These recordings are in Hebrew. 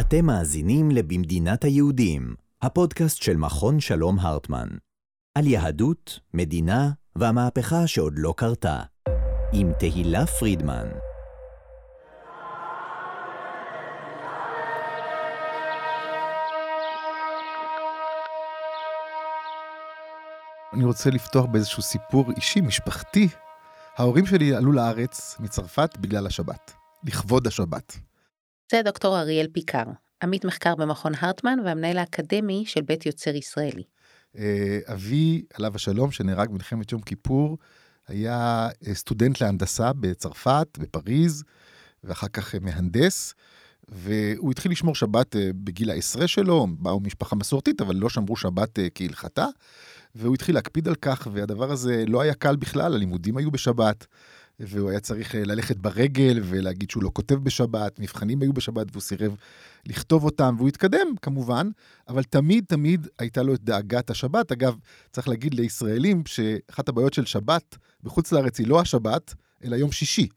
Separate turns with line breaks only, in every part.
אתם מאזינים ל"במדינת היהודים", הפודקאסט של מכון שלום הרטמן. על יהדות, מדינה והמהפכה שעוד לא קרתה. עם תהילה פרידמן.
אני רוצה לפתוח באיזשהו סיפור אישי, משפחתי. ההורים שלי עלו לארץ מצרפת בגלל השבת, לכבוד השבת.
זה דוקטור אריאל פיקר, עמית מחקר במכון הרטמן והמנהל האקדמי של בית יוצר ישראלי.
אה, אבי, עליו השלום, שנהרג במלחמת יום כיפור, היה אה, סטודנט להנדסה בצרפת, בפריז, ואחר כך אה, מהנדס, והוא התחיל לשמור שבת בגיל העשרה שלו, באו משפחה מסורתית, אבל לא שמרו שבת כהלכתה, והוא התחיל להקפיד על כך, והדבר הזה לא היה קל בכלל, הלימודים היו בשבת. והוא היה צריך אה, ללכת ברגל ולהגיד שהוא לא כותב בשבת, מבחנים היו בשבת והוא סירב לכתוב אותם, והוא התקדם כמובן, אבל תמיד תמיד הייתה לו את דאגת השבת. אגב, צריך להגיד לישראלים שאחת הבעיות של שבת בחוץ לארץ היא לא השבת, אלא יום שישי.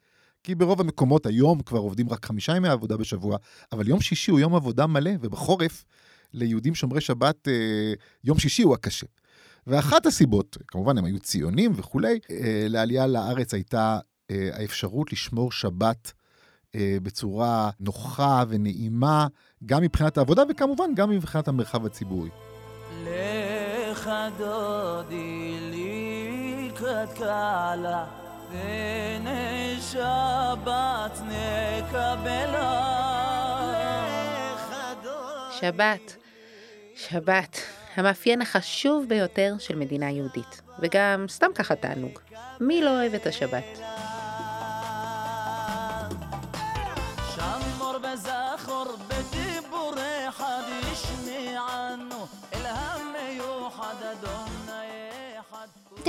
כי ברוב המקומות היום כבר עובדים רק חמישה ימי עבודה בשבוע, אבל יום שישי הוא יום עבודה מלא, ובחורף ליהודים שומרי שבת אה, יום שישי הוא הקשה. ואחת הסיבות, כמובן הם היו ציונים וכולי, אה, לעלייה לארץ הייתה האפשרות לשמור שבת אה, בצורה נוחה ונעימה, גם מבחינת העבודה וכמובן גם מבחינת המרחב הציבורי. לך דודי לקראת קהלה, ונשבת
נקבלה. שבת, שבת, המאפיין החשוב ביותר של מדינה יהודית, וגם סתם ככה תענוג. מי לא אוהב את השבת?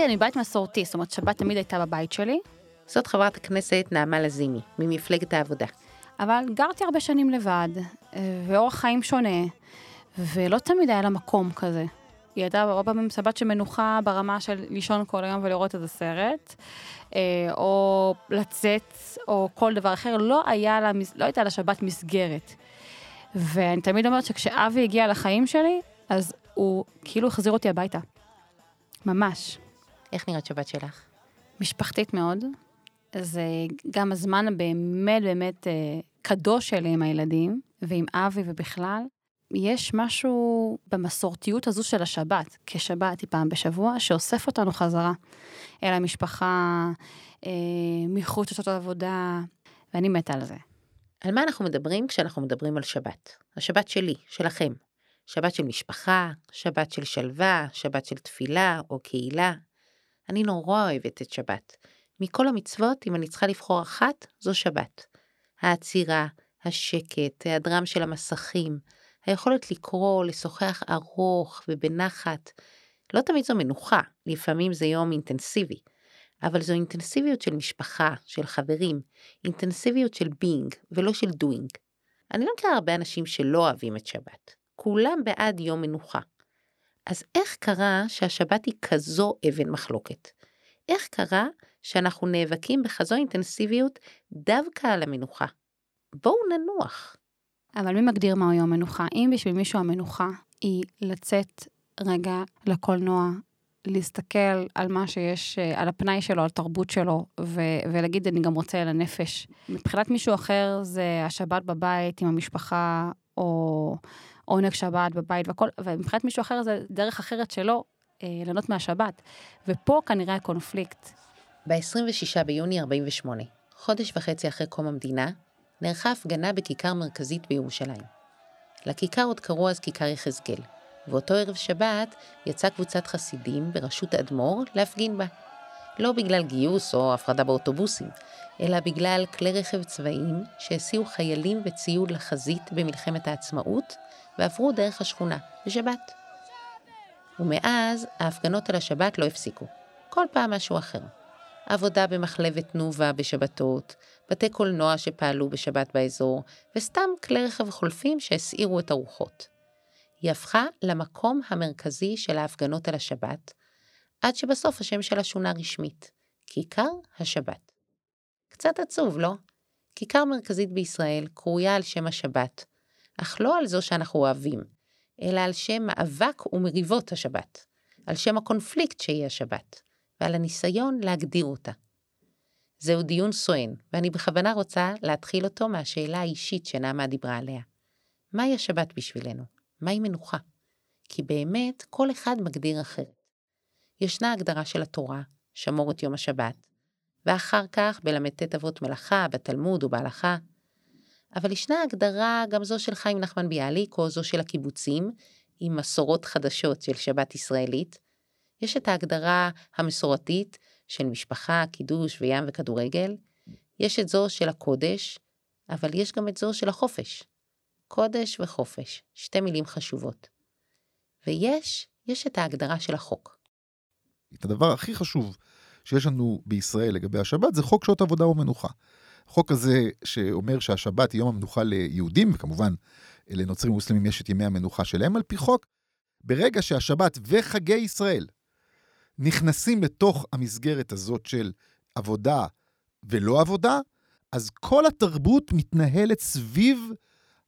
תראי, אני בית מסורתי, זאת אומרת שבת תמיד הייתה בבית שלי.
זאת חברת הכנסת נעמה לזימי, ממפלגת העבודה.
אבל גרתי הרבה שנים לבד, ואורח חיים שונה, ולא תמיד היה לה מקום כזה. היא הייתה הרבה פעמים שבת של מנוחה ברמה של לישון כל היום ולראות איזה סרט, אה, או לצאת, או כל דבר אחר. לא, היה לה, לא הייתה לה שבת מסגרת. ואני תמיד אומרת שכשאבי הגיע לחיים שלי, אז הוא כאילו החזיר אותי הביתה. ממש.
איך נראית שבת שלך?
משפחתית מאוד. זה גם הזמן הבאמת באמת אה, קדוש שלי עם הילדים, ועם אבי ובכלל. יש משהו במסורתיות הזו של השבת, כשבת היא פעם בשבוע, שאוסף אותנו חזרה אל המשפחה, אה, מחוץ לשעות העבודה, ואני מתה על זה.
על מה אנחנו מדברים כשאנחנו מדברים על שבת? השבת שלי, שלכם. שבת של משפחה, שבת של שלווה, שבת של תפילה או קהילה. אני נורא אוהבת את שבת. מכל המצוות, אם אני צריכה לבחור אחת, זו שבת. העצירה, השקט, היעדרם של המסכים, היכולת לקרוא, לשוחח ארוך ובנחת. לא תמיד זו מנוחה, לפעמים זה יום אינטנסיבי, אבל זו אינטנסיביות של משפחה, של חברים, אינטנסיביות של בינג ולא של דוינג. אני לא מכירה הרבה אנשים שלא אוהבים את שבת. כולם בעד יום מנוחה. אז איך קרה שהשבת היא כזו אבן מחלוקת? איך קרה שאנחנו נאבקים בכזו אינטנסיביות דווקא על המנוחה? בואו ננוח.
אבל מי מגדיר מהו יום מנוחה? אם בשביל מישהו המנוחה היא לצאת רגע לקולנוע, להסתכל על מה שיש, על הפנאי שלו, על תרבות שלו, ו- ולהגיד, אני גם רוצה לנפש. מבחינת מישהו אחר זה השבת בבית עם המשפחה, או עונג שבת בבית והכל, ומבחינת מישהו אחר זה דרך אחרת שלו אה, ליהנות מהשבת. ופה כנראה הקונפליקט.
ב-26 ביוני 48, חודש וחצי אחרי קום המדינה, נערכה הפגנה בכיכר מרכזית בירושלים. לכיכר עוד קראו אז כיכר יחזקאל, ואותו ערב שבת יצאה קבוצת חסידים בראשות אדמו"ר להפגין בה. לא בגלל גיוס או הפרדה באוטובוסים, אלא בגלל כלי רכב צבאיים שהסיעו חיילים וציוד לחזית במלחמת העצמאות ועברו דרך השכונה בשבת. ומאז ההפגנות על השבת לא הפסיקו, כל פעם משהו אחר. עבודה במחלבת תנובה בשבתות, בתי קולנוע שפעלו בשבת באזור, וסתם כלי רכב חולפים שהסעירו את הרוחות. היא הפכה למקום המרכזי של ההפגנות על השבת, עד שבסוף השם שלה שונה רשמית, כיכר השבת. קצת עצוב, לא? כיכר מרכזית בישראל קרויה על שם השבת, אך לא על זו שאנחנו אוהבים, אלא על שם מאבק ומריבות השבת, על שם הקונפליקט שהיא השבת, ועל הניסיון להגדיר אותה. זהו דיון סואן, ואני בכוונה רוצה להתחיל אותו מהשאלה האישית שנעמה דיברה עליה. מהי השבת בשבילנו? מהי מנוחה? כי באמת כל אחד מגדיר אחרת. ישנה הגדרה של התורה, שמור את יום השבת, ואחר כך בל"ט אבות מלאכה, בתלמוד ובהלכה. אבל ישנה הגדרה גם זו של חיים נחמן ביאליק, או זו של הקיבוצים, עם מסורות חדשות של שבת ישראלית. יש את ההגדרה המסורתית של משפחה, קידוש וים וכדורגל. יש את זו של הקודש, אבל יש גם את זו של החופש. קודש וחופש, שתי מילים חשובות. ויש, יש את ההגדרה של החוק.
את הדבר הכי חשוב שיש לנו בישראל לגבי השבת זה חוק שעות עבודה ומנוחה. החוק הזה שאומר שהשבת היא יום המנוחה ליהודים, וכמובן לנוצרים ומוסלמים יש את ימי המנוחה שלהם על פי חוק, ברגע שהשבת וחגי ישראל נכנסים לתוך המסגרת הזאת של עבודה ולא עבודה, אז כל התרבות מתנהלת סביב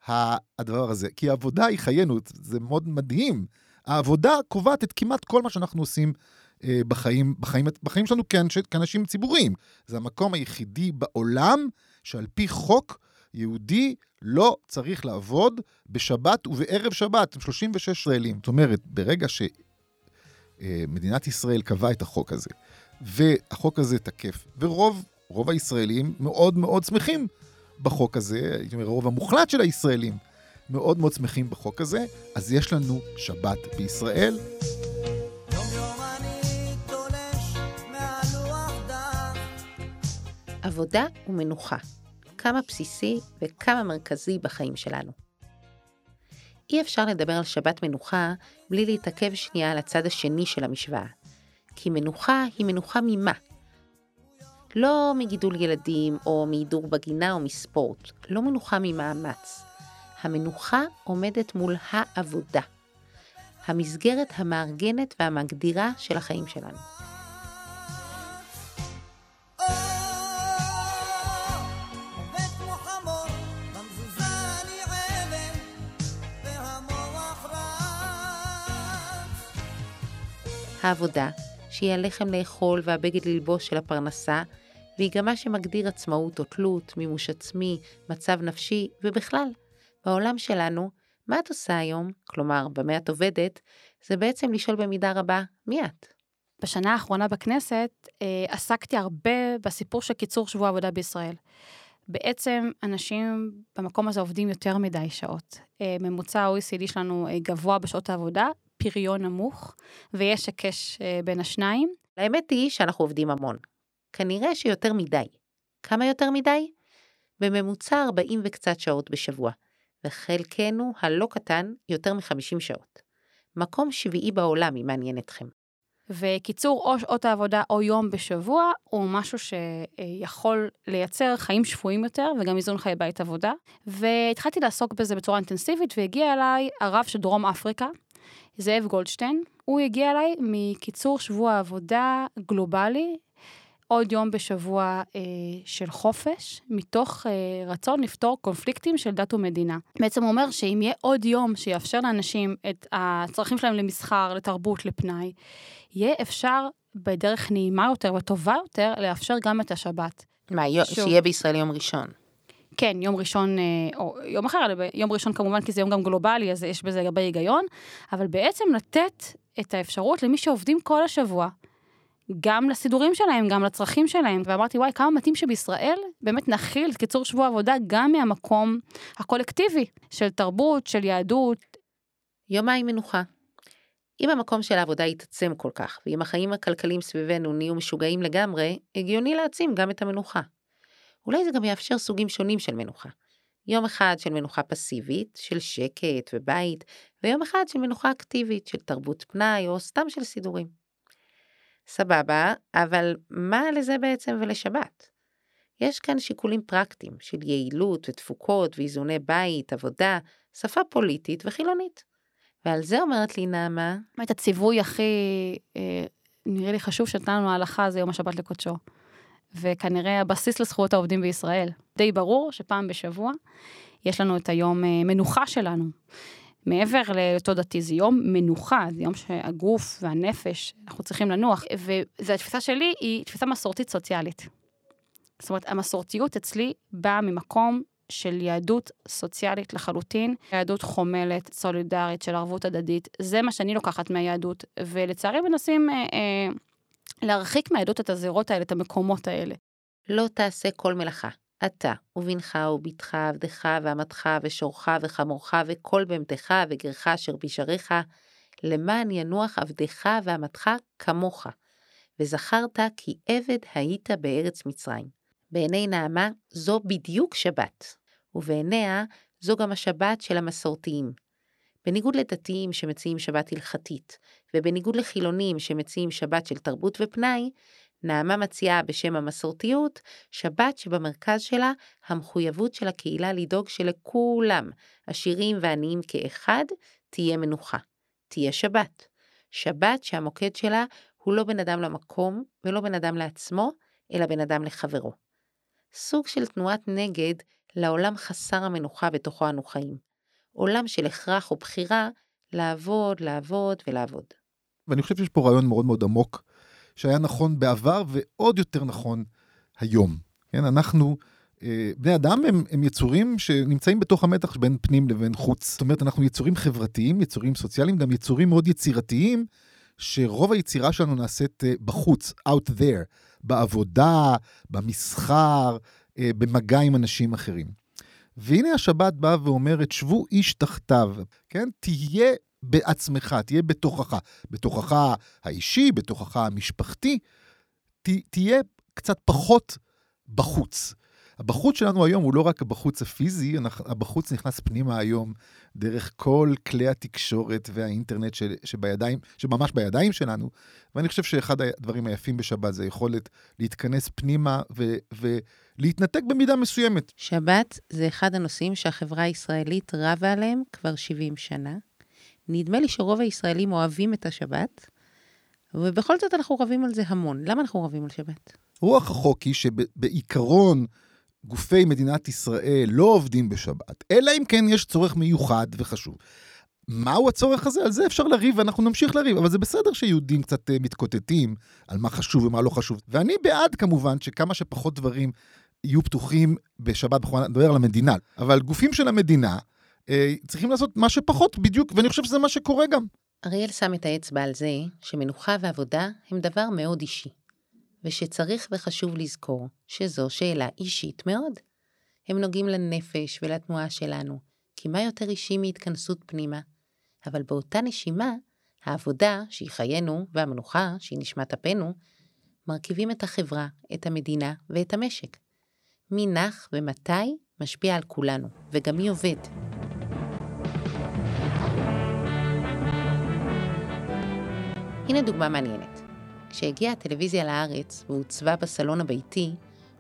הדבר הזה. כי העבודה היא חיינו, זה מאוד מדהים. העבודה קובעת את כמעט כל מה שאנחנו עושים בחיים, בחיים, בחיים שלנו כאנש, כאנשים ציבוריים. זה המקום היחידי בעולם שעל פי חוק יהודי לא צריך לעבוד בשבת ובערב שבת, 36 ישראלים. זאת אומרת, ברגע שמדינת ישראל קבעה את החוק הזה, והחוק הזה תקף, ורוב רוב הישראלים מאוד מאוד שמחים בחוק הזה, הייתי אומר, הרוב המוחלט של הישראלים מאוד מאוד שמחים בחוק הזה, אז יש לנו שבת בישראל.
עבודה ומנוחה, כמה בסיסי וכמה מרכזי בחיים שלנו. אי אפשר לדבר על שבת מנוחה בלי להתעכב שנייה על הצד השני של המשוואה. כי מנוחה היא מנוחה ממה? לא מגידול ילדים, או מהידור בגינה, או מספורט. לא מנוחה ממאמץ. המנוחה עומדת מול העבודה. המסגרת המארגנת והמגדירה של החיים שלנו. העבודה, שהיא הלחם לאכול והבגד ללבוש של הפרנסה, והיא גם מה שמגדיר עצמאות או תלות, מימוש עצמי, מצב נפשי, ובכלל, בעולם שלנו, מה את עושה היום, כלומר, במה את עובדת, זה בעצם לשאול במידה רבה, מי את?
בשנה האחרונה בכנסת אה, עסקתי הרבה בסיפור של קיצור שבוע עבודה בישראל. בעצם אנשים במקום הזה עובדים יותר מדי שעות. אה, ממוצע ה-OECD שלנו אה, גבוה בשעות העבודה, פריון נמוך, ויש היקש אה, בין השניים.
האמת היא שאנחנו עובדים המון. כנראה שיותר מדי. כמה יותר מדי? בממוצע 40 וקצת שעות בשבוע, וחלקנו הלא קטן יותר מ-50 שעות. מקום שביעי בעולם, אם מעניין אתכם.
וקיצור או שעות העבודה או יום בשבוע הוא משהו שיכול לייצר חיים שפויים יותר וגם איזון חיי בית עבודה. והתחלתי לעסוק בזה בצורה אינטנסיבית והגיע אליי הרב של דרום אפריקה, זאב גולדשטיין. הוא הגיע אליי מקיצור שבוע עבודה גלובלי עוד יום בשבוע אה, של חופש, מתוך אה, רצון לפתור קונפליקטים של דת ומדינה. בעצם הוא אומר שאם יהיה עוד יום שיאפשר לאנשים את הצרכים שלהם למסחר, לתרבות, לפנאי, יהיה אפשר בדרך נעימה יותר וטובה יותר לאפשר גם את השבת.
מה, שוב, שיהיה בישראל יום ראשון.
כן, יום ראשון, אה, או יום אחר, יום ראשון כמובן, כי זה יום גם גלובלי, אז יש בזה הרבה היגיון, אבל בעצם לתת את האפשרות למי שעובדים כל השבוע, גם לסידורים שלהם, גם לצרכים שלהם. ואמרתי, וואי, כמה מתאים שבישראל באמת נכיל את קיצור שבוע עבודה גם מהמקום הקולקטיבי של תרבות, של יהדות.
יומיים מנוחה. אם המקום של העבודה יתעצם כל כך, ואם החיים הכלכליים סביבנו נהיו משוגעים לגמרי, הגיוני להעצים גם את המנוחה. אולי זה גם יאפשר סוגים שונים של מנוחה. יום אחד של מנוחה פסיבית, של שקט ובית, ויום אחד של מנוחה אקטיבית, של תרבות פנאי או סתם של סידורים. סבבה, אבל מה לזה בעצם ולשבת? יש כאן שיקולים פרקטיים של יעילות ותפוקות ואיזוני בית, עבודה, שפה פוליטית וחילונית. ועל זה אומרת לי נעמה...
את הציווי הכי, אה, נראה לי חשוב שנתנה לנו ההלכה זה יום השבת לקודשו. וכנראה הבסיס לזכויות העובדים בישראל. די ברור שפעם בשבוע יש לנו את היום אה, מנוחה שלנו. מעבר לאותו דתי, זה יום מנוחה, זה יום שהגוף והנפש, אנחנו צריכים לנוח. והתפיסה שלי היא תפיסה מסורתית סוציאלית. זאת אומרת, המסורתיות אצלי באה ממקום של יהדות סוציאלית לחלוטין, יהדות חומלת, סולידרית, של ערבות הדדית. זה מה שאני לוקחת מהיהדות, ולצערי מנסים אה, אה, להרחיק מהיהדות את הזירות האלה, את המקומות האלה.
לא תעשה כל מלאכה. אתה, ובנך, ובתך, עבדך, ואמתך, ושורך, וחמורך, וכל בהמתך, וגרך אשר בשעריך, למען ינוח עבדך ואמתך כמוך. וזכרת כי עבד היית בארץ מצרים. בעיני נעמה זו בדיוק שבת, ובעיניה זו גם השבת של המסורתיים. בניגוד לדתיים שמציעים שבת הלכתית, ובניגוד לחילונים שמציעים שבת של תרבות ופנאי, נעמה מציעה בשם המסורתיות שבת שבמרכז שלה המחויבות של הקהילה לדאוג שלכולם, עשירים ועניים כאחד, תהיה מנוחה. תהיה שבת. שבת שהמוקד שלה הוא לא בן אדם למקום ולא בן אדם לעצמו, אלא בן אדם לחברו. סוג של תנועת נגד לעולם חסר המנוחה בתוכו אנו חיים. עולם של הכרח ובחירה לעבוד, לעבוד ולעבוד.
ואני חושב שיש פה רעיון מאוד מאוד עמוק שהיה נכון בעבר ועוד יותר נכון היום. כן, אנחנו, אה, בני אדם הם, הם יצורים שנמצאים בתוך המתח בין פנים לבין חוץ. זאת אומרת, אנחנו יצורים חברתיים, יצורים סוציאליים, גם יצורים מאוד יצירתיים, שרוב היצירה שלנו נעשית אה, בחוץ, out there, בעבודה, במסחר, אה, במגע עם אנשים אחרים. והנה השבת באה ואומרת, שבו איש תחתיו, כן? תהיה בעצמך, תהיה בתוכך, בתוכך האישי, בתוכך המשפחתי, ת, תהיה קצת פחות בחוץ. הבחוץ שלנו היום הוא לא רק הבחוץ הפיזי, הבחוץ נכנס פנימה היום דרך כל כלי התקשורת והאינטרנט ש, שבידיים, שממש בידיים שלנו, ואני חושב שאחד הדברים היפים בשבת זה היכולת להתכנס פנימה ו, ולהתנתק במידה מסוימת.
שבת זה אחד הנושאים שהחברה הישראלית רבה עליהם כבר 70 שנה. נדמה לי שרוב הישראלים אוהבים את השבת, ובכל זאת אנחנו רבים על זה המון. למה אנחנו רבים על שבת?
רוח החוק היא שבעיקרון גופי מדינת ישראל לא עובדים בשבת, אלא אם כן יש צורך מיוחד וחשוב. מהו הצורך הזה? על זה אפשר לריב ואנחנו נמשיך לריב, אבל זה בסדר שיהודים קצת uh, מתקוטטים על מה חשוב ומה לא חשוב. ואני בעד כמובן שכמה שפחות דברים יהיו פתוחים בשבת, בכוונה, נדבר על המדינה, אבל גופים של המדינה אה, צריכים לעשות מה שפחות בדיוק, ואני חושב שזה מה שקורה גם.
אריאל שם את האצבע על זה שמנוחה ועבודה הם דבר מאוד אישי, ושצריך וחשוב לזכור שזו שאלה אישית מאוד. הם נוגעים לנפש ולתנועה שלנו, כי מה יותר אישי מהתכנסות פנימה? אבל באותה נשימה, העבודה, שהיא חיינו, והמנוחה, שהיא נשמת אפנו, מרכיבים את החברה, את המדינה ואת המשק. מי נח ומתי משפיע על כולנו, וגם מי עובד. הנה דוגמה מעניינת. כשהגיעה הטלוויזיה לארץ והוצבה בסלון הביתי,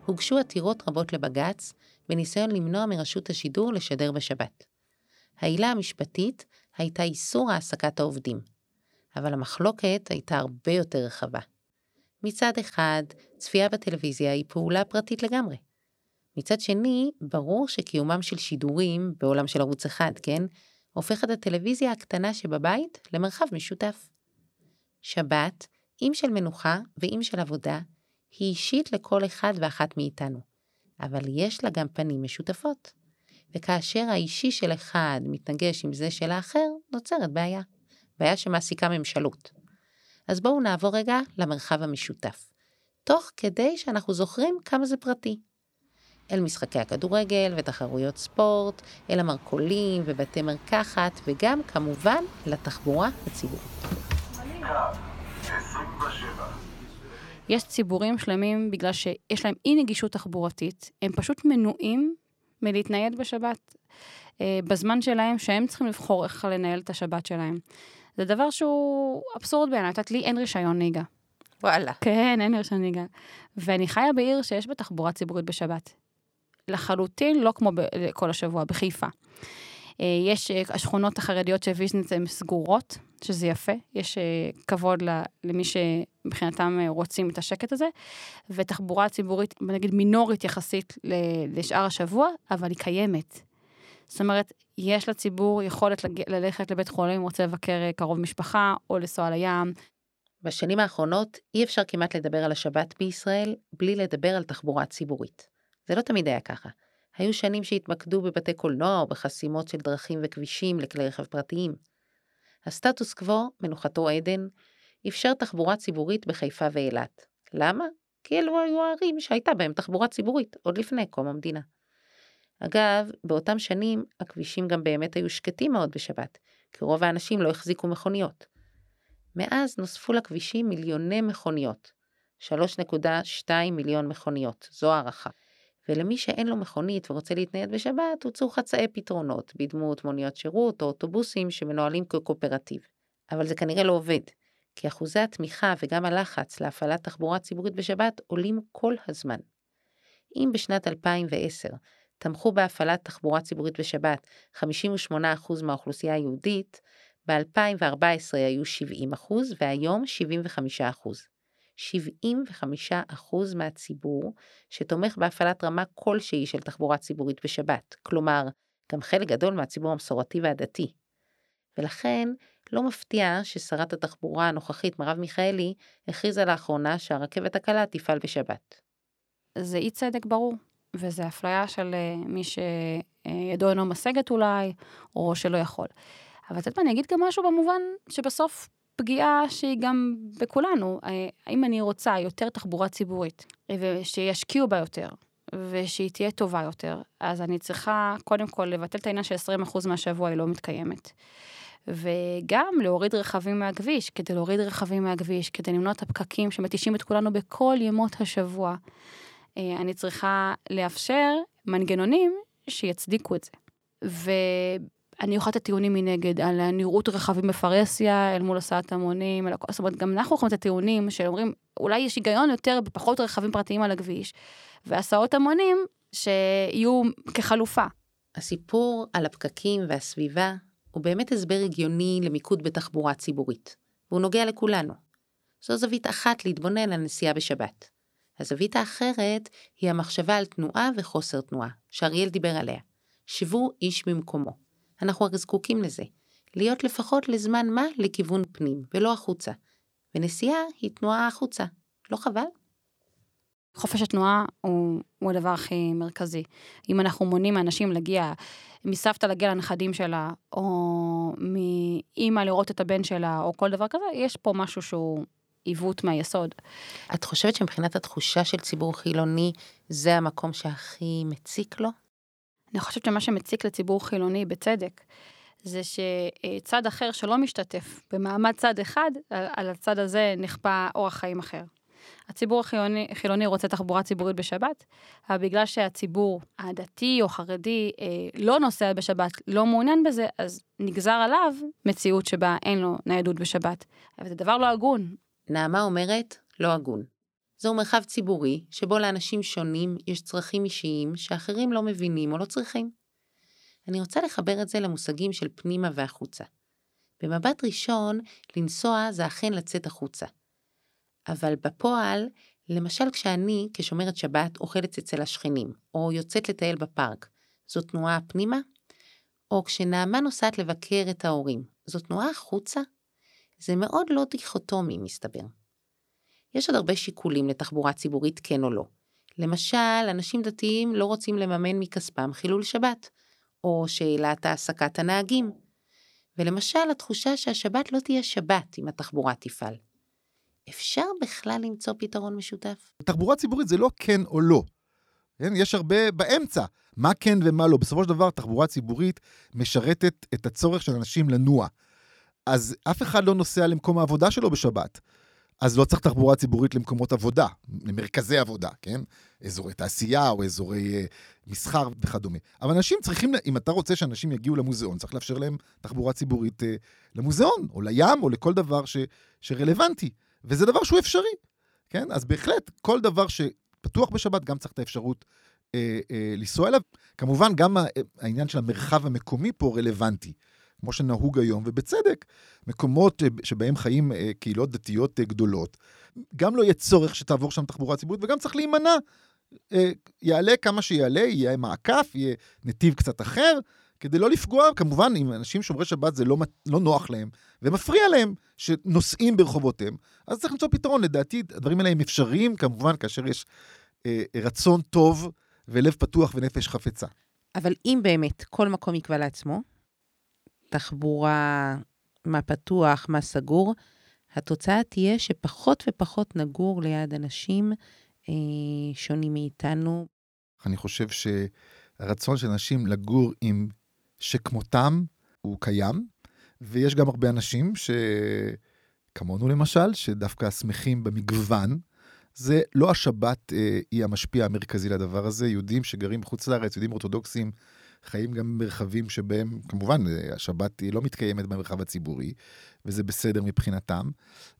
הוגשו עתירות רבות לבג"ץ בניסיון למנוע מרשות השידור לשדר בשבת. העילה המשפטית הייתה איסור העסקת העובדים, אבל המחלוקת הייתה הרבה יותר רחבה. מצד אחד, צפייה בטלוויזיה היא פעולה פרטית לגמרי. מצד שני, ברור שקיומם של שידורים, בעולם של ערוץ אחד, כן, הופך את הטלוויזיה הקטנה שבבית למרחב משותף. שבת, אם של מנוחה ואם של עבודה, היא אישית לכל אחד ואחת מאיתנו, אבל יש לה גם פנים משותפות. וכאשר האישי של אחד מתנגש עם זה של האחר, נוצרת בעיה. בעיה שמעסיקה ממשלות. אז בואו נעבור רגע למרחב המשותף, תוך כדי שאנחנו זוכרים כמה זה פרטי. אל משחקי הכדורגל ותחרויות ספורט, אל המרכולים ובתי מרקחת, וגם כמובן לתחבורה הציבורית.
יש ציבורים שלמים, בגלל שיש להם אי נגישות תחבורתית, הם פשוט מנועים מלהתנייד בשבת, אה, בזמן שלהם, שהם צריכים לבחור איך לנהל את השבת שלהם. זה דבר שהוא אבסורד בעיניי, את יודעת, לי אין רישיון נהיגה.
וואלה.
כן, אין רישיון נהיגה. ואני חיה בעיר שיש בה תחבורה ציבורית בשבת. לחלוטין לא כמו כל השבוע, בחיפה. אה, יש אה, השכונות החרדיות של ויז'ניץ הן סגורות, שזה יפה, יש אה, כבוד למי שמבחינתם רוצים את השקט הזה, ותחבורה ציבורית, נגיד מינורית יחסית לשאר השבוע, אבל היא קיימת. זאת אומרת, יש לציבור יכולת. ללכת לבית חולים אם רוצה לבקר קרוב משפחה, או לנסוע לים.
בשנים האחרונות אי אפשר כמעט לדבר על השבת בישראל בלי לדבר על תחבורה ציבורית. זה לא תמיד היה ככה. היו שנים שהתמקדו בבתי קולנוע או בחסימות של דרכים וכבישים לכלי רכב פרטיים. הסטטוס קוו, מנוחתו עדן, אפשר תחבורה ציבורית בחיפה ואילת. למה? כי אלו היו הערים שהייתה בהם תחבורה ציבורית, עוד לפני קום המדינה. אגב, באותם שנים הכבישים גם באמת היו שקטים מאוד בשבת, כי רוב האנשים לא החזיקו מכוניות. מאז נוספו לכבישים מיליוני מכוניות, 3.2 מיליון מכוניות, זו הערכה. ולמי שאין לו מכונית ורוצה להתנייד בשבת, הוצאו חצאי פתרונות, בדמות מוניות שירות או אוטובוסים שמנוהלים כקואופרטיב. אבל זה כנראה לא עובד, כי אחוזי התמיכה וגם הלחץ להפעלת תחבורה ציבורית בשבת עולים כל הזמן. אם בשנת 2010 תמכו בהפעלת תחבורה ציבורית בשבת 58% מהאוכלוסייה היהודית, ב-2014 היו 70% והיום 75%. 75% מהציבור שתומך בהפעלת רמה כלשהי של תחבורה ציבורית בשבת, כלומר, גם חלק גדול מהציבור המסורתי והדתי. ולכן, לא מפתיע ששרת התחבורה הנוכחית, מרב מיכאלי, הכריזה לאחרונה שהרכבת הקלה תפעל בשבת.
זה אי צדק ברור, וזה אפליה של אה, מי שידו אינו משגת אולי, או שלא יכול. אבל תכף אני אגיד גם משהו במובן שבסוף פגיעה שהיא גם בכולנו. אה, האם אני רוצה יותר תחבורה ציבורית, ושישקיעו בה יותר, ושהיא תהיה טובה יותר, אז אני צריכה קודם כל לבטל את העניין ש-20% מהשבוע היא לא מתקיימת. וגם להוריד רכבים מהכביש, כדי להוריד רכבים מהכביש, כדי למנוע את הפקקים שמתישים את כולנו בכל ימות השבוע. אה, אני צריכה לאפשר מנגנונים שיצדיקו את זה. אני יכולה לתת טיעונים מנגד על הנראות רכבים בפרהסיה אל מול הסעת המונים, זאת אומרת, גם אנחנו יכולים לתת טיעונים שאומרים, אולי יש היגיון יותר בפחות רכבים פרטיים על הכביש, והסעות המונים שיהיו כחלופה.
הסיפור על הפקקים והסביבה הוא באמת הסבר הגיוני למיקוד בתחבורה ציבורית, והוא נוגע לכולנו. זו זווית אחת להתבונן על נסיעה בשבת. הזווית האחרת היא המחשבה על תנועה וחוסר תנועה, שאריאל דיבר עליה. שבו איש במקומו. אנחנו הרי זקוקים לזה. להיות לפחות לזמן מה לכיוון פנים, ולא החוצה. ונסיעה היא תנועה החוצה. לא חבל?
חופש התנועה הוא, הוא הדבר הכי מרכזי. אם אנחנו מונעים מאנשים להגיע, מסבתא להגיע לנכדים שלה, או מאימא לראות את הבן שלה, או כל דבר כזה, יש פה משהו שהוא עיוות מהיסוד.
את חושבת שמבחינת התחושה של ציבור חילוני, זה המקום שהכי מציק לו?
אני חושבת שמה שמציק לציבור חילוני, בצדק, זה שצד אחר שלא משתתף במעמד צד אחד, על הצד הזה נכפה אורח חיים אחר. הציבור החילוני, החילוני רוצה תחבורה ציבורית בשבת, אבל בגלל שהציבור הדתי או חרדי אה, לא נוסע בשבת, לא מעוניין בזה, אז נגזר עליו מציאות שבה אין לו ניידות בשבת. אבל זה דבר לא הגון.
נעמה אומרת, לא הגון. זהו מרחב ציבורי, שבו לאנשים שונים יש צרכים אישיים שאחרים לא מבינים או לא צריכים. אני רוצה לחבר את זה למושגים של פנימה והחוצה. במבט ראשון, לנסוע זה אכן לצאת החוצה. אבל בפועל, למשל כשאני, כשומרת שבת, אוכלת אצל השכנים, או יוצאת לטייל בפארק, זו תנועה פנימה? או כשנעמה נוסעת לבקר את ההורים, זו תנועה החוצה? זה מאוד לא דיכוטומי, מסתבר. יש עוד הרבה שיקולים לתחבורה ציבורית כן או לא. למשל, אנשים דתיים לא רוצים לממן מכספם חילול שבת, או שאלת העסקת הנהגים. ולמשל, התחושה שהשבת לא תהיה שבת אם התחבורה תפעל. אפשר בכלל למצוא פתרון משותף?
תחבורה ציבורית זה לא כן או לא. כן? יש הרבה באמצע, מה כן ומה לא. בסופו של דבר, תחבורה ציבורית משרתת את הצורך של אנשים לנוע. אז אף אחד לא נוסע למקום העבודה שלו בשבת. אז לא צריך תחבורה ציבורית למקומות עבודה, למרכזי עבודה, כן? אזורי תעשייה או אזורי uh, מסחר וכדומה. אבל אנשים צריכים, אם אתה רוצה שאנשים יגיעו למוזיאון, צריך לאפשר להם תחבורה ציבורית uh, למוזיאון, או לים, או לכל דבר ש, שרלוונטי. וזה דבר שהוא אפשרי, כן? אז בהחלט, כל דבר שפתוח בשבת, גם צריך את האפשרות uh, uh, לנסוע אליו. כמובן, גם העניין של המרחב המקומי פה רלוונטי. כמו שנהוג היום, ובצדק, מקומות אה, שבהם חיים אה, קהילות דתיות אה, גדולות, גם לא יהיה צורך שתעבור שם תחבורה ציבורית, וגם צריך להימנע. יעלה כמה שיעלה, יהיה מעקף, יהיה נתיב קצת אחר, כדי לא לפגוע, כמובן, אם אנשים שומרי שבת זה לא, לא נוח להם, ומפריע להם שנוסעים ברחובותיהם, אז צריך למצוא פתרון. לדעתי, הדברים האלה הם אפשריים, כמובן, כאשר יש אה, רצון טוב ולב פתוח ונפש חפצה.
אבל אם באמת כל מקום יקבע לעצמו, תחבורה, מה פתוח, מה סגור, התוצאה תהיה שפחות ופחות נגור ליד אנשים אה, שונים מאיתנו.
אני חושב שהרצון של אנשים לגור עם שכמותם הוא קיים, ויש גם הרבה אנשים שכמונו למשל, שדווקא שמחים במגוון. זה לא השבת אה, היא המשפיע המרכזי לדבר הזה. יהודים שגרים בחוץ לארץ, יהודים אורתודוקסים, חיים גם במרחבים שבהם, כמובן, אה, השבת היא לא מתקיימת במרחב הציבורי, וזה בסדר מבחינתם.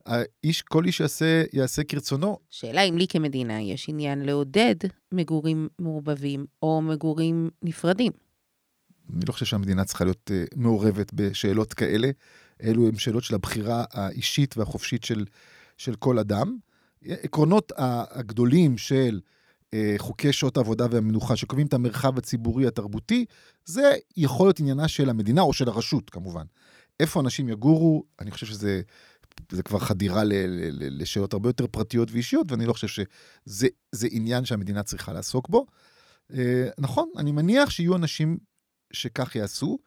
האיש, כל איש יעשה, יעשה כרצונו.
שאלה אם לי כמדינה יש עניין לעודד מגורים מעורבבים או מגורים נפרדים.
אני לא חושב שהמדינה צריכה להיות uh, מעורבת בשאלות כאלה. אלו הן שאלות של הבחירה האישית והחופשית של, של כל אדם. עקרונות הגדולים של חוקי שעות העבודה והמנוחה, שקובעים את המרחב הציבורי התרבותי, זה יכול להיות עניינה של המדינה או של הרשות, כמובן. איפה אנשים יגורו, אני חושב שזה זה כבר חדירה ל, ל, ל, לשאלות הרבה יותר פרטיות ואישיות, ואני לא חושב שזה עניין שהמדינה צריכה לעסוק בו. Uh, נכון, אני מניח שיהיו אנשים שכך יעשו.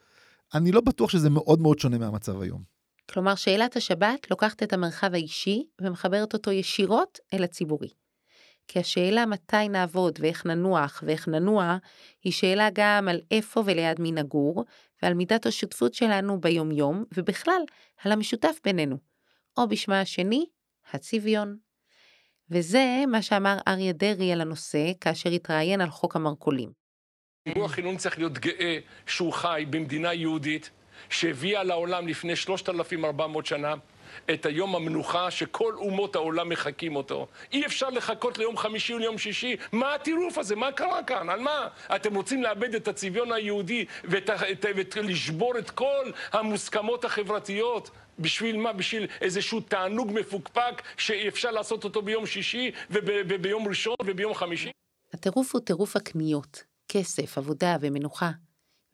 אני לא בטוח שזה מאוד מאוד שונה מהמצב היום.
כלומר, שאלת השבת לוקחת את המרחב האישי ומחברת אותו ישירות אל הציבורי. כי השאלה מתי נעבוד ואיך ננוח ואיך ננוע, היא שאלה גם על איפה וליד מי נגור, ועל מידת השותפות שלנו ביומיום, ובכלל, על המשותף בינינו. או בשמה השני, הצביון. וזה מה שאמר אריה דרעי על הנושא כאשר התראיין על חוק המרכולים.
הציבור החילוני צריך להיות גאה שהוא חי במדינה יהודית שהביאה לעולם לפני 3,400 שנה את היום המנוחה שכל אומות העולם מחכים אותו. אי אפשר לחכות ליום חמישי וליום שישי. מה הטירוף הזה? מה קרה כאן? על מה? אתם רוצים לאבד את הצביון היהודי ולשבור את כל המוסכמות החברתיות? בשביל מה? בשביל איזשהו תענוג מפוקפק שאפשר לעשות אותו ביום שישי וביום ראשון וביום חמישי?
הטירוף הוא טירוף הקניות. כסף, עבודה ומנוחה,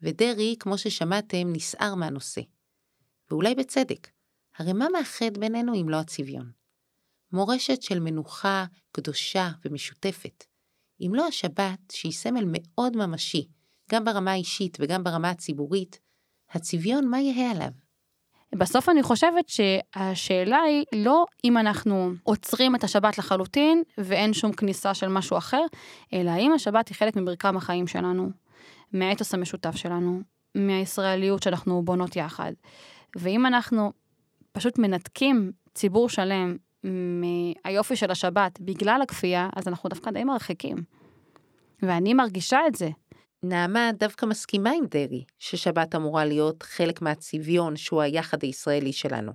ודרעי, כמו ששמעתם, נסער מהנושא. ואולי בצדק, הרי מה מאחד בינינו אם לא הצביון? מורשת של מנוחה קדושה ומשותפת. אם לא השבת, שהיא סמל מאוד ממשי, גם ברמה האישית וגם ברמה הציבורית, הצביון, מה יהא עליו?
בסוף אני חושבת שהשאלה היא לא אם אנחנו עוצרים את השבת לחלוטין ואין שום כניסה של משהו אחר, אלא האם השבת היא חלק ממרקם החיים שלנו, מהאתוס המשותף שלנו, מהישראליות שאנחנו בונות יחד. ואם אנחנו פשוט מנתקים ציבור שלם מהיופי של השבת בגלל הכפייה, אז אנחנו דווקא די מרחיקים. ואני מרגישה את זה.
נעמה דווקא מסכימה עם דרעי, ששבת אמורה להיות חלק מהצביון שהוא היחד הישראלי שלנו.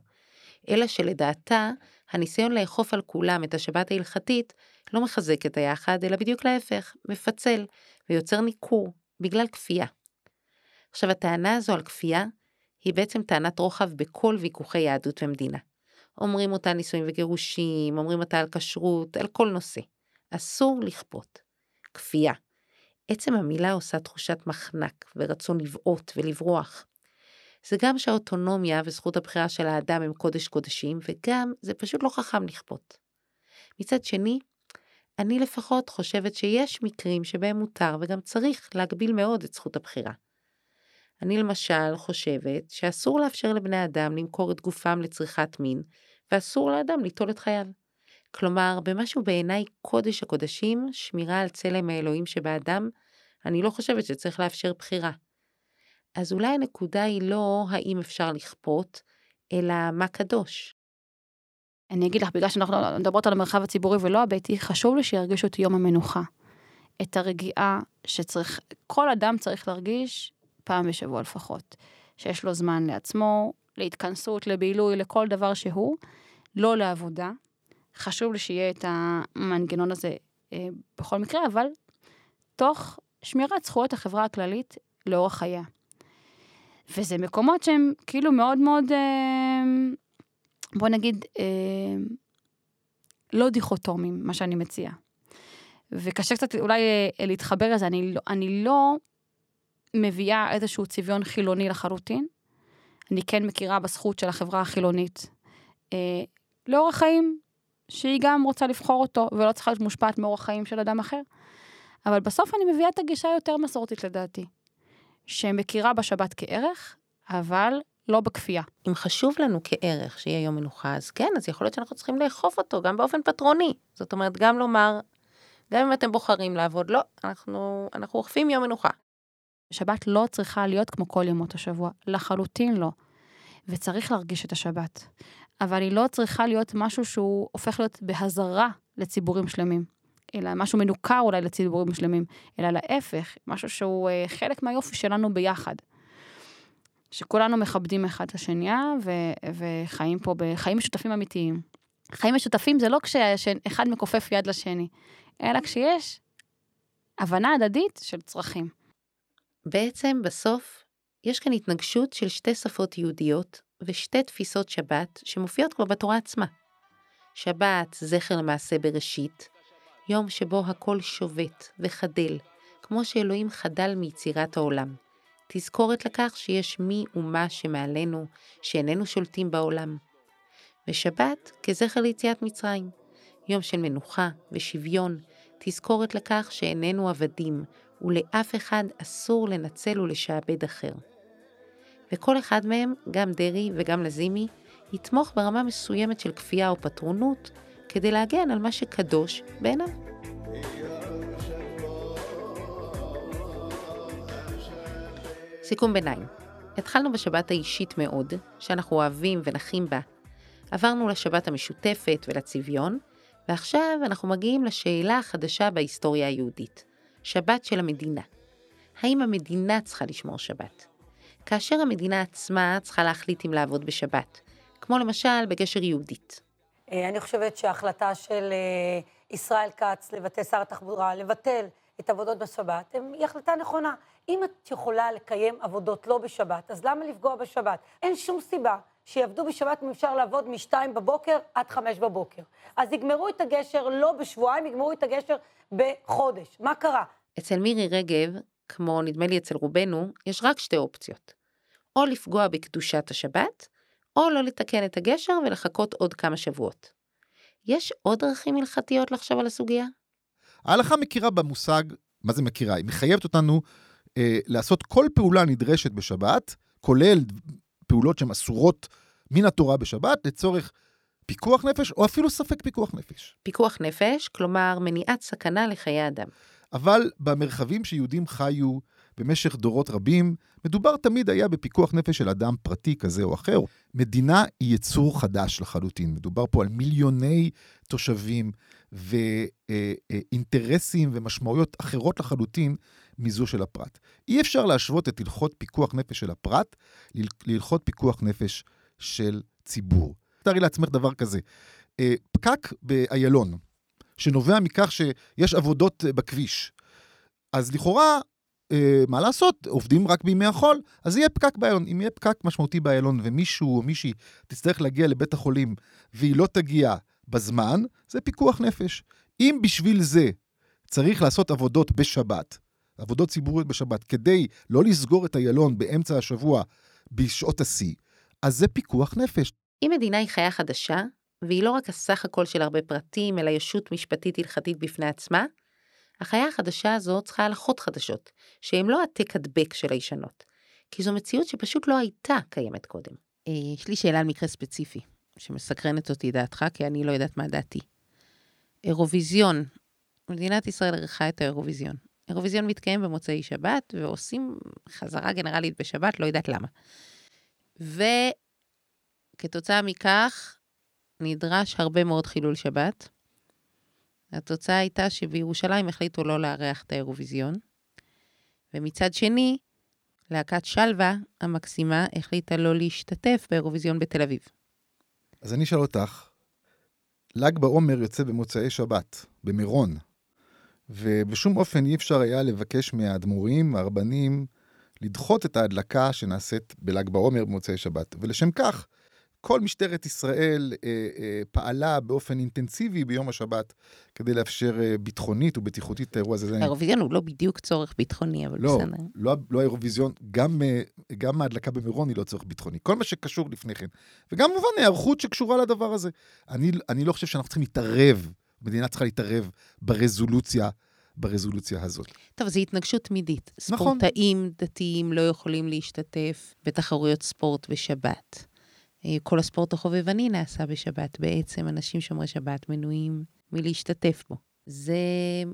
אלא שלדעתה, הניסיון לאכוף על כולם את השבת ההלכתית לא מחזק את היחד, אלא בדיוק להפך, מפצל ויוצר ניכור, בגלל כפייה. עכשיו, הטענה הזו על כפייה, היא בעצם טענת רוחב בכל ויכוחי יהדות ומדינה. אומרים אותה נישואים וגירושים, אומרים אותה על כשרות, על כל נושא. אסור לכפות. כפייה. עצם המילה עושה תחושת מחנק ורצון לבעוט ולברוח. זה גם שהאוטונומיה וזכות הבחירה של האדם הם קודש קודשים, וגם זה פשוט לא חכם לכפות. מצד שני, אני לפחות חושבת שיש מקרים שבהם מותר וגם צריך להגביל מאוד את זכות הבחירה. אני למשל חושבת שאסור לאפשר לבני אדם למכור את גופם לצריכת מין, ואסור לאדם ליטול את חייו. כלומר, במשהו בעיניי קודש הקודשים, שמירה על צלם האלוהים שבאדם, אני לא חושבת שצריך לאפשר בחירה. אז אולי הנקודה היא לא האם אפשר לכפות, אלא מה קדוש.
אני אגיד לך, בגלל שאנחנו מדברות על המרחב הציבורי ולא הביתי, חשוב לי שירגישו את יום המנוחה. את הרגיעה שצריך, כל אדם צריך להרגיש פעם בשבוע לפחות. שיש לו זמן לעצמו, להתכנסות, לבילוי, לכל דבר שהוא, לא לעבודה. חשוב לי שיהיה את המנגנון הזה אה, בכל מקרה, אבל תוך שמירת זכויות החברה הכללית לאורח חייה. וזה מקומות שהם כאילו מאוד מאוד, אה, בוא נגיד, אה, לא דיכוטומיים, מה שאני מציעה. וקשה קצת אולי להתחבר לזה, אני, לא, אני לא מביאה איזשהו צביון חילוני לחלוטין. אני כן מכירה בזכות של החברה החילונית אה, לאורח חיים שהיא גם רוצה לבחור אותו ולא צריכה להיות מושפעת מאורח חיים של אדם אחר. אבל בסוף אני מביאה את הגישה היותר מסורתית לדעתי, שמכירה בשבת כערך, אבל לא בכפייה.
אם חשוב לנו כערך שיהיה יום מנוחה, אז כן, אז יכול להיות שאנחנו צריכים לאכוף אותו גם באופן פטרוני. זאת אומרת, גם לומר, גם אם אתם בוחרים לעבוד, לא, אנחנו, אנחנו אוכפים יום מנוחה.
שבת לא צריכה להיות כמו כל ימות השבוע, לחלוטין לא. וצריך להרגיש את השבת. אבל היא לא צריכה להיות משהו שהוא הופך להיות בהזרה לציבורים שלמים. אלא משהו מנוכר אולי לציבורים שלמים, אלא להפך, משהו שהוא אה, חלק מהיופי שלנו ביחד. שכולנו מכבדים אחד את השנייה ו- וחיים פה בחיים משותפים אמיתיים. חיים משותפים זה לא כשאחד מכופף יד לשני, אלא כשיש הבנה הדדית של צרכים.
בעצם בסוף יש כאן התנגשות של שתי שפות יהודיות ושתי תפיסות שבת שמופיעות כבר בתורה עצמה. שבת, זכר למעשה בראשית, יום שבו הכל שובת וחדל, כמו שאלוהים חדל מיצירת העולם. תזכורת לכך שיש מי ומה שמעלינו, שאיננו שולטים בעולם. ושבת כזכר ליציאת מצרים, יום של מנוחה ושוויון, תזכורת לכך שאיננו עבדים, ולאף אחד אסור לנצל ולשעבד אחר. וכל אחד מהם, גם דרעי וגם לזימי, יתמוך ברמה מסוימת של כפייה או פטרונות, כדי להגן על מה שקדוש בעיניו. סיכום ביניים. התחלנו בשבת האישית מאוד, שאנחנו אוהבים ונחים בה. עברנו לשבת המשותפת ולצביון, ועכשיו אנחנו מגיעים לשאלה החדשה בהיסטוריה היהודית. שבת של המדינה. האם המדינה צריכה לשמור שבת? כאשר המדינה עצמה צריכה להחליט אם לעבוד בשבת, כמו למשל בגשר יהודית.
אה, אני חושבת שההחלטה של אה, ישראל כץ, לבטל שר התחבורה, לבטל את עבודות בשבת, היא החלטה נכונה. אם את יכולה לקיים עבודות לא בשבת, אז למה לפגוע בשבת? אין שום סיבה שיעבדו בשבת אם אפשר לעבוד משתיים בבוקר עד חמש בבוקר. אז יגמרו את הגשר לא בשבועיים, יגמרו את הגשר בחודש. מה קרה?
אצל מירי רגב, כמו נדמה לי אצל רובנו, יש רק שתי אופציות. או לפגוע בקדושת השבת, או לא לתקן את הגשר ולחכות עוד כמה שבועות. יש עוד דרכים הלכתיות לחשוב על הסוגיה?
ההלכה מכירה במושג, מה זה מכירה? היא מחייבת אותנו אה, לעשות כל פעולה נדרשת בשבת, כולל פעולות שהן אסורות מן התורה בשבת, לצורך פיקוח נפש, או אפילו ספק פיקוח נפש.
פיקוח נפש, כלומר מניעת סכנה לחיי אדם.
אבל במרחבים שיהודים חיו במשך דורות רבים, מדובר תמיד היה בפיקוח נפש של אדם פרטי כזה או אחר. מדינה היא יצור חדש לחלוטין. מדובר פה על מיליוני תושבים ואינטרסים ומשמעויות אחרות לחלוטין מזו של הפרט. אי אפשר להשוות את הלכות פיקוח נפש של הפרט להלכות פיקוח נפש של ציבור. תארי לעצמך דבר כזה, אה, פקק באיילון, שנובע מכך שיש עבודות בכביש. אז לכאורה, אה, מה לעשות, עובדים רק בימי החול, אז יהיה פקק באיילון. אם יהיה פקק משמעותי באיילון ומישהו או מישהי תצטרך להגיע לבית החולים והיא לא תגיע בזמן, זה פיקוח נפש. אם בשביל זה צריך לעשות עבודות בשבת, עבודות ציבוריות בשבת, כדי לא לסגור את איילון באמצע השבוע בשעות השיא, אז זה פיקוח נפש.
אם מדינה היא חיה חדשה, והיא לא רק הסך הכל של הרבה פרטים, אלא ישות משפטית הלכתית בפני עצמה, החיה החדשה הזו צריכה הלכות חדשות, שהן לא העתק הדבק של הישנות, כי זו מציאות שפשוט לא הייתה קיימת קודם. אה, יש לי שאלה על מקרה ספציפי, שמסקרנת אותי דעתך, כי אני לא יודעת מה דעתי. אירוויזיון, מדינת ישראל ערכה את האירוויזיון. אירוויזיון מתקיים במוצאי שבת, ועושים חזרה גנרלית בשבת, לא יודעת למה. וכתוצאה מכך, נדרש הרבה מאוד חילול שבת. התוצאה הייתה שבירושלים החליטו לא לארח את האירוויזיון, ומצד שני, להקת שלווה המקסימה החליטה לא להשתתף באירוויזיון בתל אביב.
אז אני אשאל אותך, ל"ג בעומר יוצא במוצאי שבת, במירון, ובשום אופן אי אפשר היה לבקש מהאדמו"רים, הרבנים, לדחות את ההדלקה שנעשית בל"ג בעומר במוצאי שבת. ולשם כך, כל משטרת ישראל אה, אה, פעלה באופן אינטנסיבי ביום השבת כדי לאפשר אה, ביטחונית ובטיחותית את האירוע הזה.
האירוויזיון הוא לא בדיוק צורך ביטחוני, אבל
לא,
בסדר.
לא, לא האירוויזיון, גם, אה, גם ההדלקה במירון היא לא צורך ביטחוני. כל מה שקשור לפני כן. וגם כמובן היערכות שקשורה לדבר הזה. אני, אני לא חושב שאנחנו צריכים להתערב, מדינה צריכה להתערב ברזולוציה. ברזולוציה הזאת.
טוב, זו התנגשות תמידית.
נכון.
ספורטאים דתיים לא יכולים להשתתף בתחרויות ספורט בשבת. אה, כל הספורט החובבני נעשה בשבת. בעצם אנשים שומרי שבת מנועים מלהשתתף בו. זה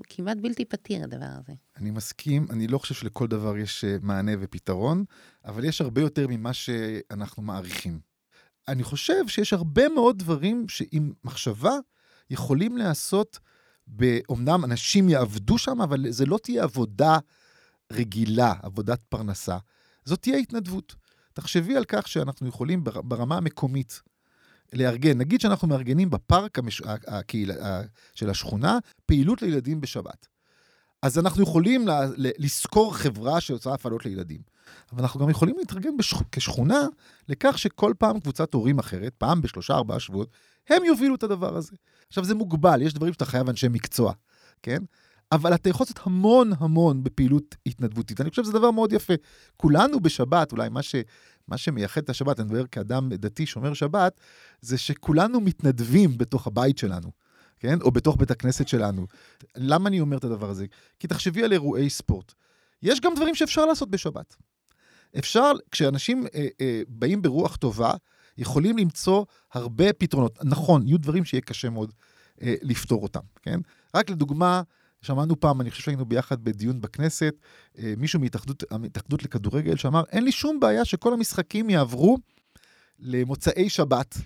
כמעט בלתי פתיר, הדבר הזה.
אני מסכים, אני לא חושב שלכל דבר יש אה, מענה ופתרון, אבל יש הרבה יותר ממה שאנחנו מעריכים. אני חושב שיש הרבה מאוד דברים שעם מחשבה יכולים להיעשות, אומנם אנשים יעבדו שם, אבל זה לא תהיה עבודה רגילה, עבודת פרנסה. זאת תהיה התנדבות. תחשבי על כך שאנחנו יכולים ברמה המקומית לארגן, נגיד שאנחנו מארגנים בפארק המש... הקהיל... של השכונה פעילות לילדים בשבת. אז אנחנו יכולים. לשכור חברה שעושה הפעלות לילדים. אבל אנחנו גם יכולים להתארגן בשכ... כשכונה לכך שכל פעם קבוצת הורים אחרת, פעם בשלושה ארבעה שבועות, הם יובילו את הדבר הזה. עכשיו זה מוגבל, יש דברים שאתה חייב אנשי מקצוע, כן? אבל אתה יכול לעשות המון המון בפעילות התנדבותית. אני חושב שזה דבר מאוד יפה. כולנו בשבת, אולי מה, ש, מה שמייחד את השבת, אני מדבר כאדם דתי שומר שבת, זה שכולנו מתנדבים בתוך הבית שלנו, כן? או בתוך בית הכנסת שלנו. למה אני אומר את הדבר הזה? כי תחשבי על אירועי ספורט. יש גם דברים שאפשר לעשות בשבת. אפשר, כשאנשים אה, אה, באים ברוח טובה, יכולים למצוא הרבה פתרונות. נכון, יהיו דברים שיהיה קשה מאוד אה, לפתור אותם, כן? רק לדוגמה, שמענו פעם, אני חושב שהיינו ביחד בדיון בכנסת, אה, מישהו מהתאחדות לכדורגל שאמר, אין לי שום בעיה שכל המשחקים יעברו למוצאי שבת.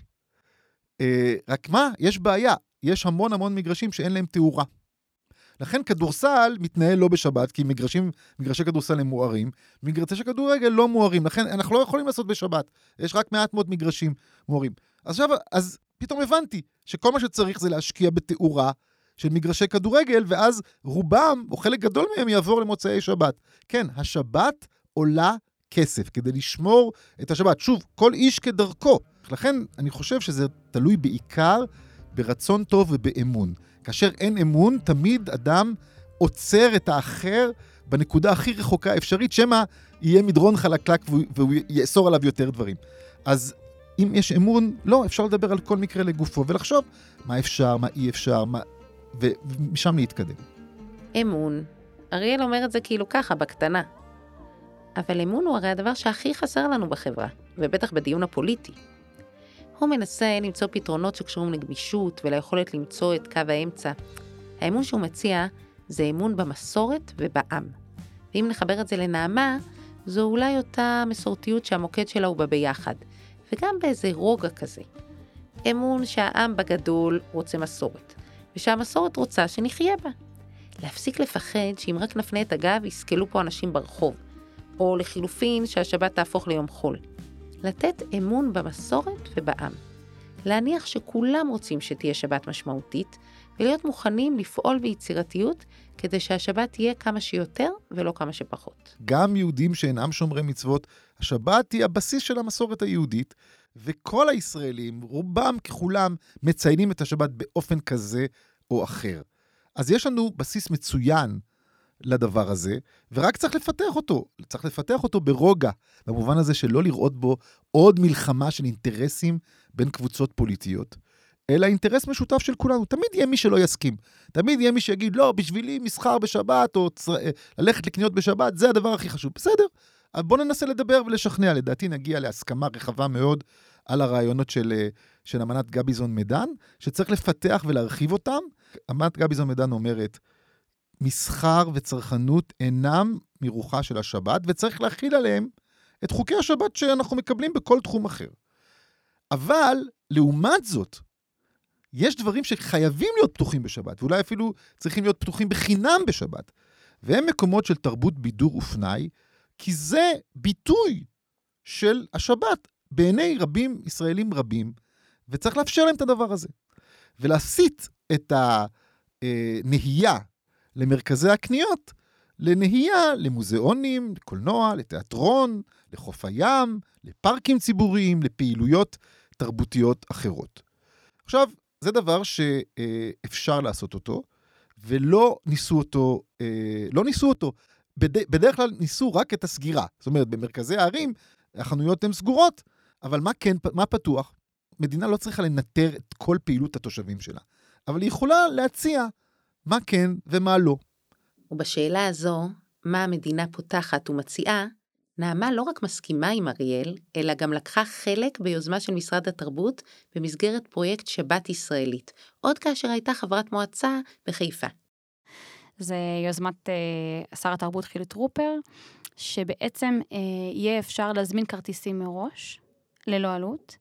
אה, רק מה, יש בעיה, יש המון המון מגרשים שאין להם תאורה. לכן כדורסל מתנהל לא בשבת, כי מגרשים, מגרשי כדורסל הם מוארים, מגרשי כדורגל לא מוארים, לכן אנחנו לא יכולים לעשות בשבת. יש רק מעט מאוד מגרשים מוארים. אז עכשיו, אז פתאום הבנתי שכל מה שצריך זה להשקיע בתאורה של מגרשי כדורגל, ואז רובם, או חלק גדול מהם, יעבור למוצאי שבת. כן, השבת עולה כסף כדי לשמור את השבת. שוב, כל איש כדרכו. לכן אני חושב שזה תלוי בעיקר ברצון טוב ובאמון. כאשר אין אמון, תמיד אדם עוצר את האחר בנקודה הכי רחוקה אפשרית, שמא יהיה מדרון חלקלק והוא יאסור עליו יותר דברים. אז אם יש אמון, לא, אפשר לדבר על כל מקרה לגופו ולחשוב מה אפשר, מה אי אפשר, מה... ומשם להתקדם.
אמון. אריאל אומר את זה כאילו ככה, בקטנה. אבל אמון הוא הרי הדבר שהכי חסר לנו בחברה, ובטח בדיון הפוליטי. הוא מנסה למצוא פתרונות שקשורים לגמישות וליכולת למצוא את קו האמצע. האמון שהוא מציע זה אמון במסורת ובעם. ואם נחבר את זה לנעמה, זו אולי אותה מסורתיות שהמוקד שלה הוא בביחד, וגם באיזה רוגע כזה. אמון שהעם בגדול רוצה מסורת, ושהמסורת רוצה שנחיה בה. להפסיק לפחד שאם רק נפנה את הגב יסקלו פה אנשים ברחוב, או לחילופין שהשבת תהפוך ליום חול. לתת אמון במסורת ובעם. להניח שכולם רוצים שתהיה שבת משמעותית, ולהיות מוכנים לפעול ביצירתיות כדי שהשבת תהיה כמה שיותר ולא כמה שפחות.
גם יהודים שאינם שומרי מצוות, השבת היא הבסיס של המסורת היהודית, וכל הישראלים, רובם ככולם, מציינים את השבת באופן כזה או אחר. אז יש לנו בסיס מצוין לדבר הזה, ורק צריך לפתח אותו. צריך לפתח אותו ברוגע, במובן הזה שלא לראות בו עוד מלחמה של אינטרסים בין קבוצות פוליטיות, אלא אינטרס משותף של כולנו. תמיד יהיה מי שלא יסכים. תמיד יהיה מי שיגיד, לא, בשבילי מסחר בשבת, או צר... ללכת לקניות בשבת, זה הדבר הכי חשוב. בסדר, אז בואו ננסה לדבר ולשכנע. לדעתי נגיע להסכמה רחבה מאוד על הרעיונות של, של אמנת גביזון מדן, שצריך לפתח ולהרחיב אותם. אמנת גביזון מדן אומרת, מסחר וצרכנות אינם מרוחה של השבת, וצריך להכיל עליהם את חוקי השבת שאנחנו מקבלים בכל תחום אחר. אבל, לעומת זאת, יש דברים שחייבים להיות פתוחים בשבת, ואולי אפילו צריכים להיות פתוחים בחינם בשבת. והם מקומות של תרבות בידור ופנאי, כי זה ביטוי של השבת בעיני רבים, ישראלים רבים, וצריך לאפשר להם את הדבר הזה. ולהסיט את הנהייה למרכזי הקניות, לנהייה למוזיאונים, לקולנוע, לתיאטרון, לחוף הים, לפארקים ציבוריים, לפעילויות תרבותיות אחרות. עכשיו, זה דבר שאפשר לעשות אותו, ולא ניסו אותו, אה, לא ניסו אותו. בד... בדרך כלל ניסו רק את הסגירה. זאת אומרת, במרכזי הערים החנויות הן סגורות, אבל מה כן, מה פתוח? מדינה לא צריכה לנטר את כל פעילות התושבים שלה, אבל היא יכולה להציע מה כן ומה לא.
ובשאלה הזו, מה המדינה פותחת ומציעה, נעמה לא רק מסכימה עם אריאל, אלא גם לקחה חלק ביוזמה של משרד התרבות במסגרת פרויקט שבת ישראלית, עוד כאשר הייתה חברת מועצה בחיפה.
זה יוזמת אה, שר התרבות חילי טרופר, שבעצם אה, יהיה אפשר להזמין כרטיסים מראש, ללא עלות,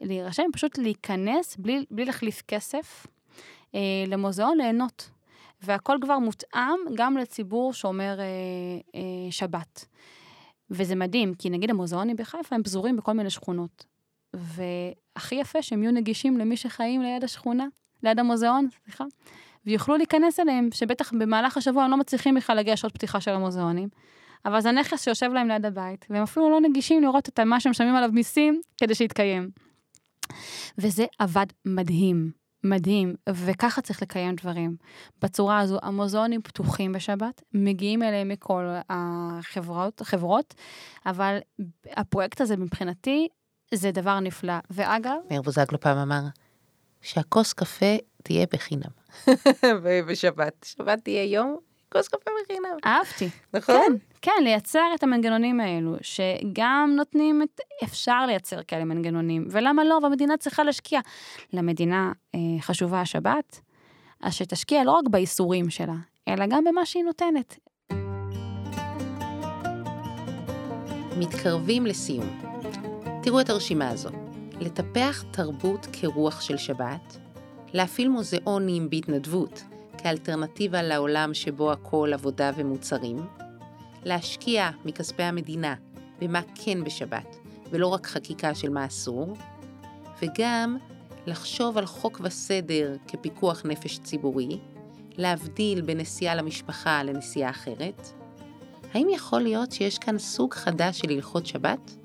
להירשם, פשוט להיכנס בלי, בלי להחליף כסף אה, למוזיאון, ליהנות. והכל כבר מותאם גם לציבור שאומר אה, אה, שבת. וזה מדהים, כי נגיד המוזיאונים בחיפה הם פזורים בכל מיני שכונות. והכי יפה שהם יהיו נגישים למי שחיים ליד השכונה, ליד המוזיאון, סליחה, ויוכלו להיכנס אליהם, שבטח במהלך השבוע הם לא מצליחים בכלל להגיע שעות פתיחה של המוזיאונים. אבל זה נכס שיושב להם ליד הבית, והם אפילו לא נגישים לראות את מה שהם משלמים עליו מיסים כדי שיתקיים. וזה עבד מדהים, מדהים, וככה צריך לקיים דברים. בצורה הזו, המוזיאונים פתוחים בשבת, מגיעים אליהם מכל החברות, החברות, אבל הפרויקט הזה מבחינתי זה דבר נפלא. ואגב...
מאיר בוזגלו פעם אמר שהכוס קפה תהיה בחינם. בשבת. שבת תהיה יום כוס קפה בחינם.
אהבתי.
נכון?
כן, כן, לייצר את המנגנונים האלו, שגם נותנים את... אפשר לייצר כאלה מנגנונים, ולמה לא? והמדינה צריכה להשקיע. למדינה אה, חשובה השבת, אז שתשקיע לא רק באיסורים שלה, אלא גם במה שהיא נותנת.
מתקרבים לסיום. תראו את הרשימה הזו. לטפח תרבות כרוח של שבת, להפעיל מוזיאונים בהתנדבות, כאלטרנטיבה לעולם שבו הכל עבודה ומוצרים, להשקיע מכספי המדינה במה כן בשבת, ולא רק חקיקה של מה אסור, וגם לחשוב על חוק וסדר כפיקוח נפש ציבורי, להבדיל בין נסיעה למשפחה לנסיעה אחרת. האם יכול להיות שיש כאן סוג חדש של הלכות שבת?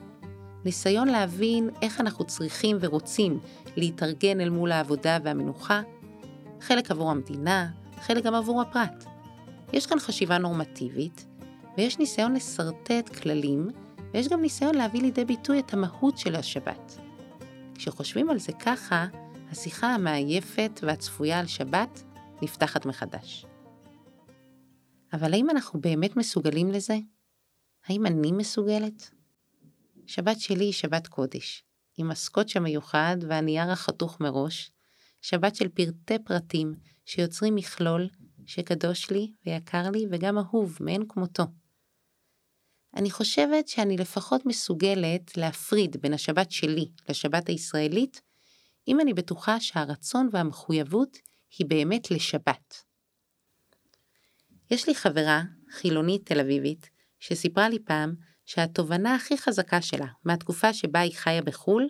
ניסיון להבין איך אנחנו צריכים ורוצים להתארגן אל מול העבודה והמנוחה, חלק עבור המדינה, חלק גם עבור הפרט. יש כאן חשיבה נורמטיבית, ויש ניסיון לשרטט כללים, ויש גם ניסיון להביא לידי ביטוי את המהות של השבת. כשחושבים על זה ככה, השיחה המעייפת והצפויה על שבת נפתחת מחדש. אבל האם אנחנו באמת מסוגלים לזה? האם אני מסוגלת? שבת שלי היא שבת קודש, עם הסקוץ' המיוחד והנייר החתוך מראש, שבת של פרטי פרטים שיוצרים מכלול שקדוש לי ויקר לי וגם אהוב מאין כמותו. אני חושבת שאני לפחות מסוגלת להפריד בין השבת שלי לשבת הישראלית, אם אני בטוחה שהרצון והמחויבות היא באמת לשבת. יש לי חברה, חילונית תל אביבית, שסיפרה לי פעם שהתובנה הכי חזקה שלה מהתקופה שבה היא חיה בחו"ל,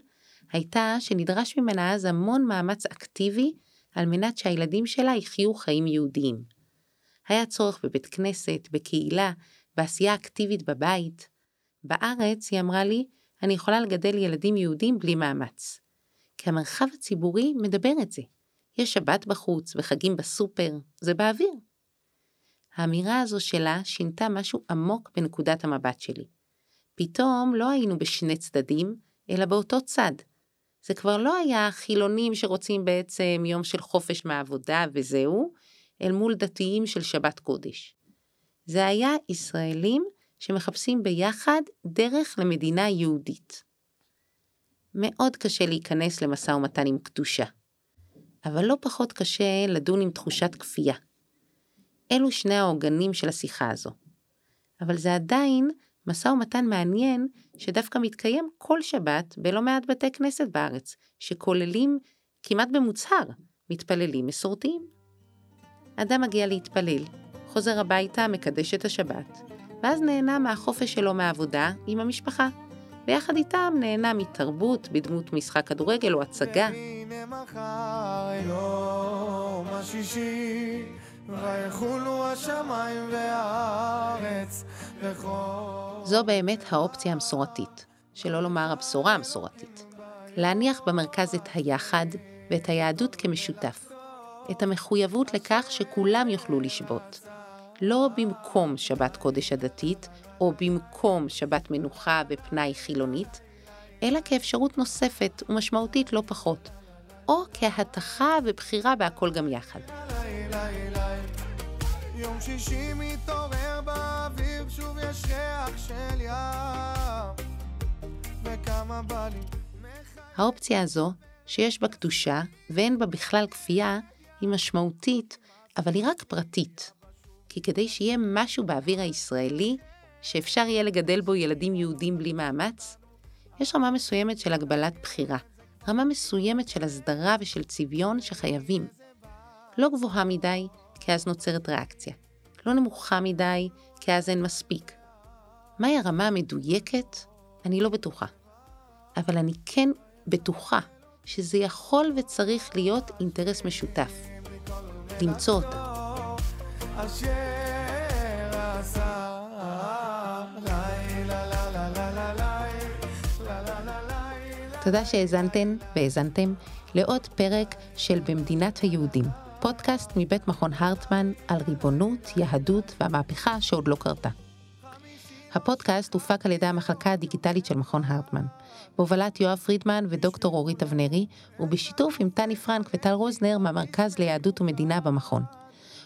הייתה שנדרש ממנה אז המון מאמץ אקטיבי על מנת שהילדים שלה יחיו חיים יהודיים. היה צורך בבית כנסת, בקהילה, בעשייה אקטיבית בבית. בארץ, היא אמרה לי, אני יכולה לגדל ילדים יהודים בלי מאמץ. כי המרחב הציבורי מדבר את זה. יש שבת בחוץ וחגים בסופר, זה באוויר. האמירה הזו שלה שינתה משהו עמוק בנקודת המבט שלי. פתאום לא היינו בשני צדדים, אלא באותו צד. זה כבר לא היה חילונים שרוצים בעצם יום של חופש מהעבודה וזהו, אל מול דתיים של שבת קודש. זה היה ישראלים שמחפשים ביחד דרך למדינה יהודית. מאוד קשה להיכנס למשא ומתן עם קדושה, אבל לא פחות קשה לדון עם תחושת כפייה. אלו שני העוגנים של השיחה הזו. אבל זה עדיין משא ומתן מעניין שדווקא מתקיים כל שבת בלא מעט בתי כנסת בארץ, שכוללים כמעט במוצהר מתפללים מסורתיים. אדם מגיע להתפלל, חוזר הביתה, מקדש את השבת, ואז נהנה מהחופש שלו מהעבודה עם המשפחה. ויחד איתם נהנה מתרבות בדמות משחק כדורגל או הצגה. והנה מחר יום השישי ויחולו השמיים והארץ וכל... זו באמת האופציה המסורתית, שלא לומר הבשורה המסורתית. להניח במרכז את היחד ואת היהדות כמשותף. את המחויבות לכך שכולם יוכלו לשבות. לא במקום שבת קודש הדתית, או במקום שבת מנוחה ופנאי חילונית, אלא כאפשרות נוספת ומשמעותית לא פחות, או כהתכה ובחירה בהכל גם יחד. יום שישי מתעורר באוויר, שוב יש ריח של ים, וכמה בא לי... האופציה הזו, שיש בה קדושה ואין בה בכלל כפייה, היא משמעותית, אבל היא רק פרטית. כי כדי שיהיה משהו באוויר הישראלי, שאפשר יהיה לגדל בו ילדים יהודים בלי מאמץ, יש רמה מסוימת של הגבלת בחירה, רמה מסוימת של הסדרה ושל צביון שחייבים. לא גבוהה מדי, כי אז נוצרת ריאקציה. לא נמוכה מדי, כי אז אין מספיק. מהי הרמה המדויקת? אני לא בטוחה. אבל אני כן בטוחה שזה יכול וצריך להיות אינטרס משותף. למצוא אותה. תודה שהאזנתן והאזנתם לעוד פרק של במדינת היהודים, פודקאסט מבית מכון הרטמן על ריבונות, יהדות והמהפכה שעוד לא קרתה. הפודקאסט הופק על ידי המחלקה הדיגיטלית של מכון הרטמן, בהובלת יואב פרידמן ודוקטור אורית אבנרי, ובשיתוף עם טני פרנק וטל רוזנר מהמרכז ליהדות ומדינה במכון.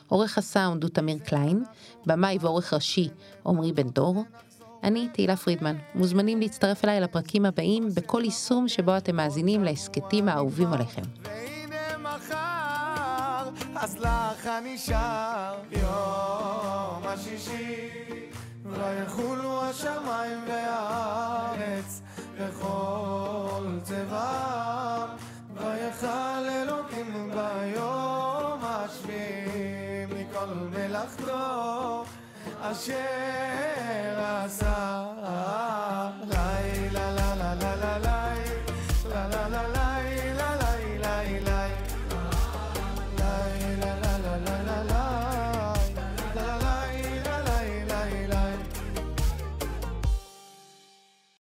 עורך הסאונד הוא תמיר קליין, במאי ועורך ראשי עמרי בן דור. אני תהילה פרידמן, מוזמנים להצטרף אליי לפרקים הבאים בכל יישום שבו אתם מאזינים להסכתים האהובים עליכם. אז לך הנשאר יום השישי ויחולו השמיים והארץ בכל צבא, ויחל אלוקים ביום השביעי מכל מלאכתו אשר עשה.